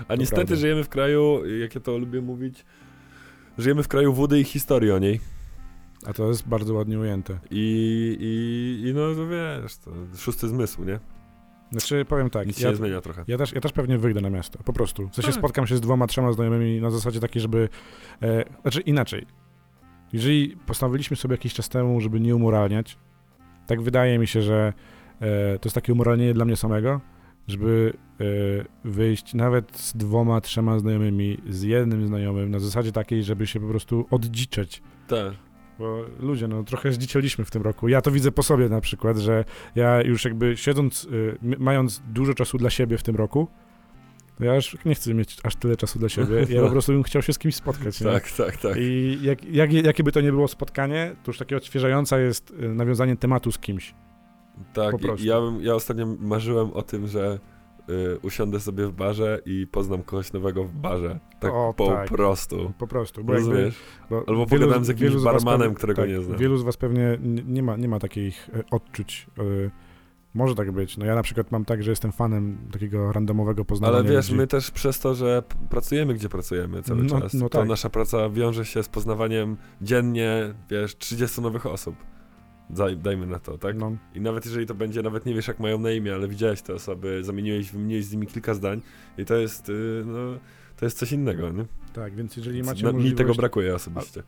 A niestety prawda. żyjemy w kraju, jak ja to lubię mówić, żyjemy w kraju wody i historii o niej. A to jest bardzo ładnie ujęte. I, i, i no to wiesz, to szósty zmysł, nie? Znaczy, powiem tak, Nic się ja, nie zmienia trochę. ja, też, ja też pewnie wyjdę na miasto, po prostu. W sensie Tak. spotkam się z dwoma, trzema znajomymi na zasadzie takiej, żeby... E, znaczy inaczej. Jeżeli postanowiliśmy sobie jakiś czas temu, żeby nie umoralniać, tak wydaje mi się, że e, to jest takie umoralnienie dla mnie samego, żeby e, wyjść nawet z dwoma, trzema znajomymi, z jednym znajomym, na zasadzie takiej, żeby się po prostu oddziczeć. Tak. Bo ludzie, no trochę zdziczeliśmy w tym roku. Ja to widzę po sobie na przykład, że ja już jakby siedząc, y, mając dużo czasu dla siebie w tym roku, Ja już nie chcę mieć aż tyle czasu dla siebie. Ja po prostu bym chciał się z kimś spotkać. nie? Tak, tak, tak. I jak, jak, jakie by to nie było spotkanie, to już takie odświeżające jest y, nawiązanie tematu z kimś. Tak, prostu. ja, bym, ja ostatnio marzyłem o tym, że y, usiądę sobie w barze i poznam kogoś nowego w barze. Tak O, po tak. prostu. Po prostu. Bo jakby, Rozumiesz? bo Albo wielu- pogadałem z jakimś was barmanem, którego tak, nie znam. Wielu z was pewnie nie ma, nie ma takich e, odczuć. e, Może tak być. No ja na przykład mam tak, że jestem fanem takiego randomowego poznawania Ale wiesz, ludzi. my też przez to, że pracujemy, gdzie pracujemy cały No- czas, no to tak. nasza praca wiąże się z poznawaniem dziennie, wiesz, 30 nowych osób. Daj, dajmy na to, tak? No, I nawet jeżeli to będzie, nawet nie wiesz jak mają na imię, ale widziałeś te osoby, zamieniłeś, wymieniłeś z nimi kilka zdań i to jest, y, no, to jest coś innego, nie? tak, więc jeżeli macie na, mi możliwość, tego brakuje osobiście.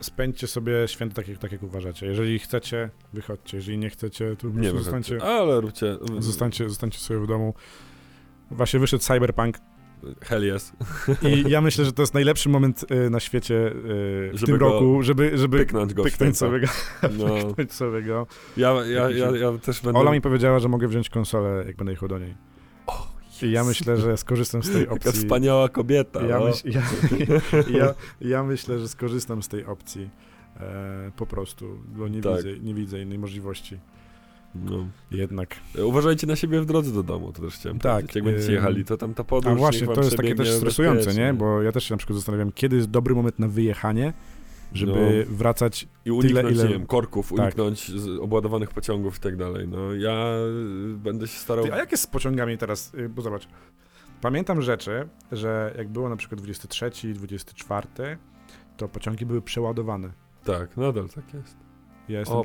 spędźcie sobie święto tak jak, tak, jak uważacie. Jeżeli chcecie, wychodźcie. Jeżeli nie chcecie, to po Nie zostańcie, ale róbcie, zostańcie, zostańcie sobie w domu. Właśnie wyszedł Cyberpunk hell yes, i ja myślę, że to jest najlepszy moment y, na świecie y, w Żeby tym roku, żeby, żeby pyknąć go pyknąć sobie go. No, pyknąć sobie go. ja, ja, ja, ja też będę... Ola mi powiedziała, że mogę wziąć konsolę, jak będę jechał do niej. I ja myślę, że skorzystam z tej Jaka opcji. wspaniała kobieta. Ja, no. myśl, ja, ja, ja myślę, że skorzystam z tej opcji. E, po prostu, bo nie, Tak. widzę, nie widzę innej możliwości. No. Jednak. Uważajcie na siebie w drodze do domu, to też chciałem Tak, powiedzieć. Jak będziecie jechali, to tam ta podróż A właśnie, to jest takie też stresujące, nie? Bo ja też się na przykład zastanawiam, kiedy jest dobry moment na wyjechanie, żeby wracać. I uniknąć, ile- nie wiem, korków, Tak. uniknąć z obładowanych pociągów i tak dalej. No ja y, będę się starał... Ty, a jak jest z pociągami teraz? Y, Bo zobacz, pamiętam rzeczy, że jak było na przykład 23, 24, to pociągi były przeładowane. Tak, nadal tak jest. Ja jestem, O.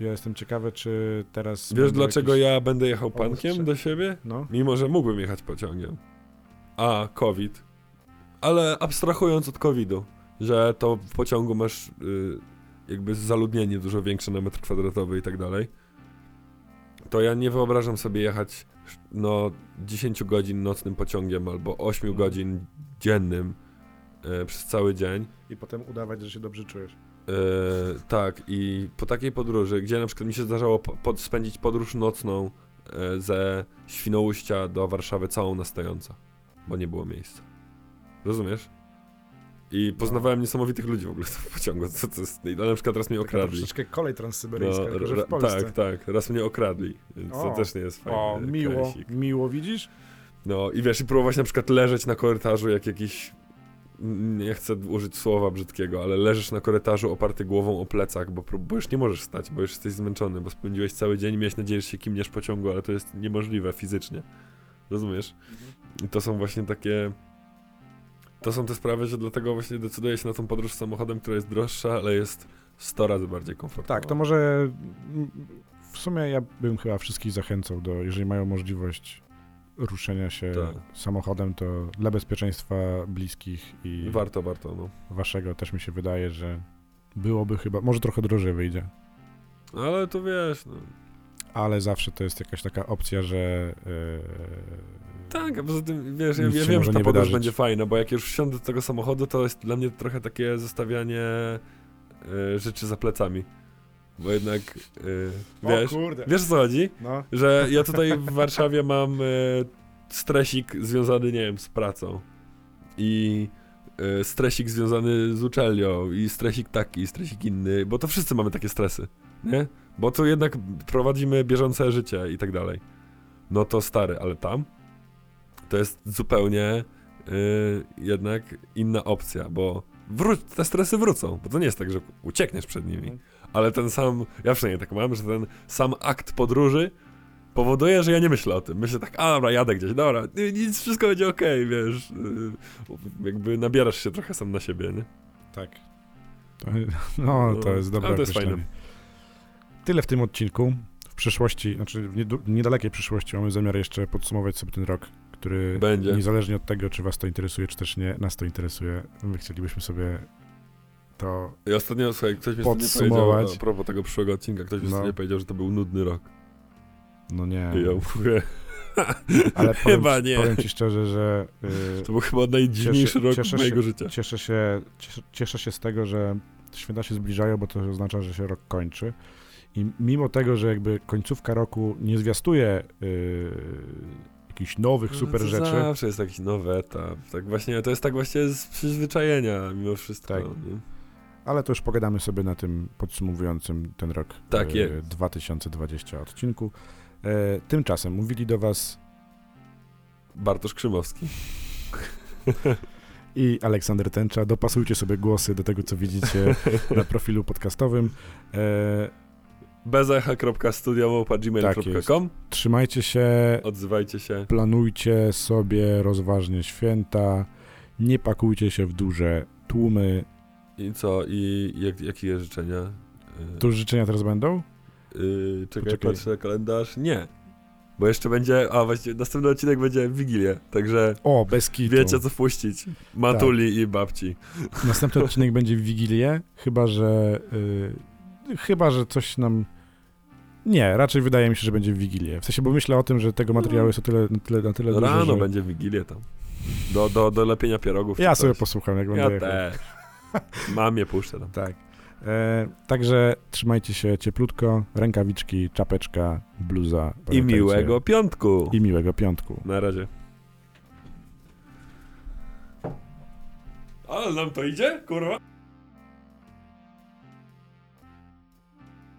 ja jestem ciekawy, czy teraz. Wiesz dlaczego jakieś- ja będę jechał pankiem do siebie? No. Mimo, że mógłbym jechać pociągiem. A, COVID. Ale abstrahując od COVID-u, że to w pociągu masz y, jakby zaludnienie dużo większe na metr kwadratowy i tak dalej, to ja nie wyobrażam sobie jechać no 10 godzin nocnym pociągiem albo 8 godzin dziennym y, przez cały dzień. I potem udawać, że się dobrze czujesz. E, tak, i po takiej podróży, gdzie na przykład mi się zdarzało po, spędzić podróż nocną e, ze Świnoujścia do Warszawy całą na stojąco, bo nie było miejsca. Rozumiesz? I poznawałem niesamowitych ludzi w ogóle w pociągu, co to jest, na przykład raz mnie Taka okradli. troszeczkę kolej transsyberyjska, No, że w Polsce. tak, tak, raz mnie okradli, więc to O, też nie jest fajne. O, miło, miło widzisz? No i wiesz, i próbować na przykład leżeć na korytarzu jak jakiś. N- Nie chcę użyć słowa brzydkiego, ale leżysz na korytarzu oparty głową o plecach, bo, bo już nie możesz stać, bo już jesteś zmęczony, bo spędziłeś cały dzień miałeś nadzieję, że się kimniesz pociągu, ale to jest niemożliwe fizycznie. Rozumiesz? I to są właśnie takie. To są te sprawy, że dlatego właśnie decyduję się na tą podróż samochodem, która jest droższa, ale jest 100 razy bardziej komfortowa. Tak, to może mm, w sumie ja bym chyba wszystkich zachęcał do, jeżeli mają możliwość ruszenia się Tak. samochodem, to dla bezpieczeństwa bliskich i Warto, warto, no. waszego też mi się wydaje, że byłoby chyba, może trochę drożej wyjdzie, Ale to wiesz, no. ale zawsze to jest jakaś taka opcja, że e, Tak, a poza tym, wiesz, ja, ja wiem, że ta podróż wydarzyć. będzie fajna, bo jak już wsiądę do tego samochodu, to jest dla mnie trochę takie zostawianie y, rzeczy za plecami. Bo jednak, y, wiesz, kurde, wiesz co chodzi? no, Że ja tutaj w Warszawie mam y, stresik związany, nie wiem, z pracą. I y, stresik związany z uczelnią, i stresik taki, i stresik inny, bo to wszyscy mamy takie stresy, nie? Bo tu jednak prowadzimy bieżące życie i tak dalej. No to stary, ale tam to jest zupełnie y, jednak inna opcja, bo te stresy wrócą, bo to nie jest tak, że uciekniesz przed nimi, Mhm. Ale ten sam, ja przynajmniej tak mam, że ten sam akt podróży powoduje, że ja nie myślę o tym. Myślę tak, a dobra, jadę gdzieś, dobra, nic, wszystko będzie okej, wiesz, y, jakby nabierasz się trochę sam na siebie, nie? tak. No, to jest dobre Ale to jest fajne. Tyle w tym odcinku. W przyszłości, znaczy w niedalekiej przyszłości mamy zamiar jeszcze podsumować sobie ten rok, który Będzie. niezależnie od tego, czy was to interesuje, czy też nie, nas to interesuje. My chcielibyśmy sobie to... I ostatnio, słuchaj, ktoś mi ostatnio powiedział, Podsumować. a propos tego przyszłego odcinka, ktoś mi No. ostatnio powiedział, że to był nudny rok. No nie, I ja mówię, ale powiem, chyba nie. powiem ci szczerze, że y, To był chyba najdziwniejszy rok cieszę mojego się- życia. cieszę, się, cieszę, cieszę się z tego, że święta się zbliżają, bo to oznacza, że się rok kończy. I mimo tego, że jakby końcówka roku nie zwiastuje y, jakichś nowych, No super to rzeczy. Zawsze jest jakiś nowy etap. Tak właśnie, to jest tak właśnie z przyzwyczajenia mimo wszystko. Tak. nie? Ale to już pogadamy sobie na tym podsumowującym ten rok Tak e, jest. 2020 odcinku. E, tymczasem mówili do Was Bartosz Krzymowski. i Aleksander Tęcza. Dopasujcie sobie głosy do tego, co widzicie na profilu podcastowym. E, bezecha.studio.gmail.com trzymajcie się, Odzywajcie się. planujcie sobie rozważnie święta, nie pakujcie się w duże tłumy. I co? I jak, jakie życzenia? Yy, To już życzenia teraz będą? yy, czekaj, Poczekaj. patrzę na kalendarz. Nie. Bo jeszcze będzie, a właściwie następny odcinek będzie w Wigilię, także O, bez kitu. wiecie co wpuścić. Matuli i babci. Następny odcinek będzie w Wigilię, chyba że. y, chyba, że coś nam. Nie, raczej wydaje mi się, że będzie w Wigilię. W sensie, bo myślę o tym, że tego materiału jest o tyle, na tyle, na tyle dużo, Rano że... będzie Wigilię tam. Do, do, do lepienia pierogów. Ja sobie posłucham, jak będę Ja jechał. też. Mamie puszczę tam. Tak. E, także trzymajcie się cieplutko, rękawiczki, czapeczka, bluza. I miłego piątku. I miłego piątku. Na razie. Ale nam to idzie, kurwa?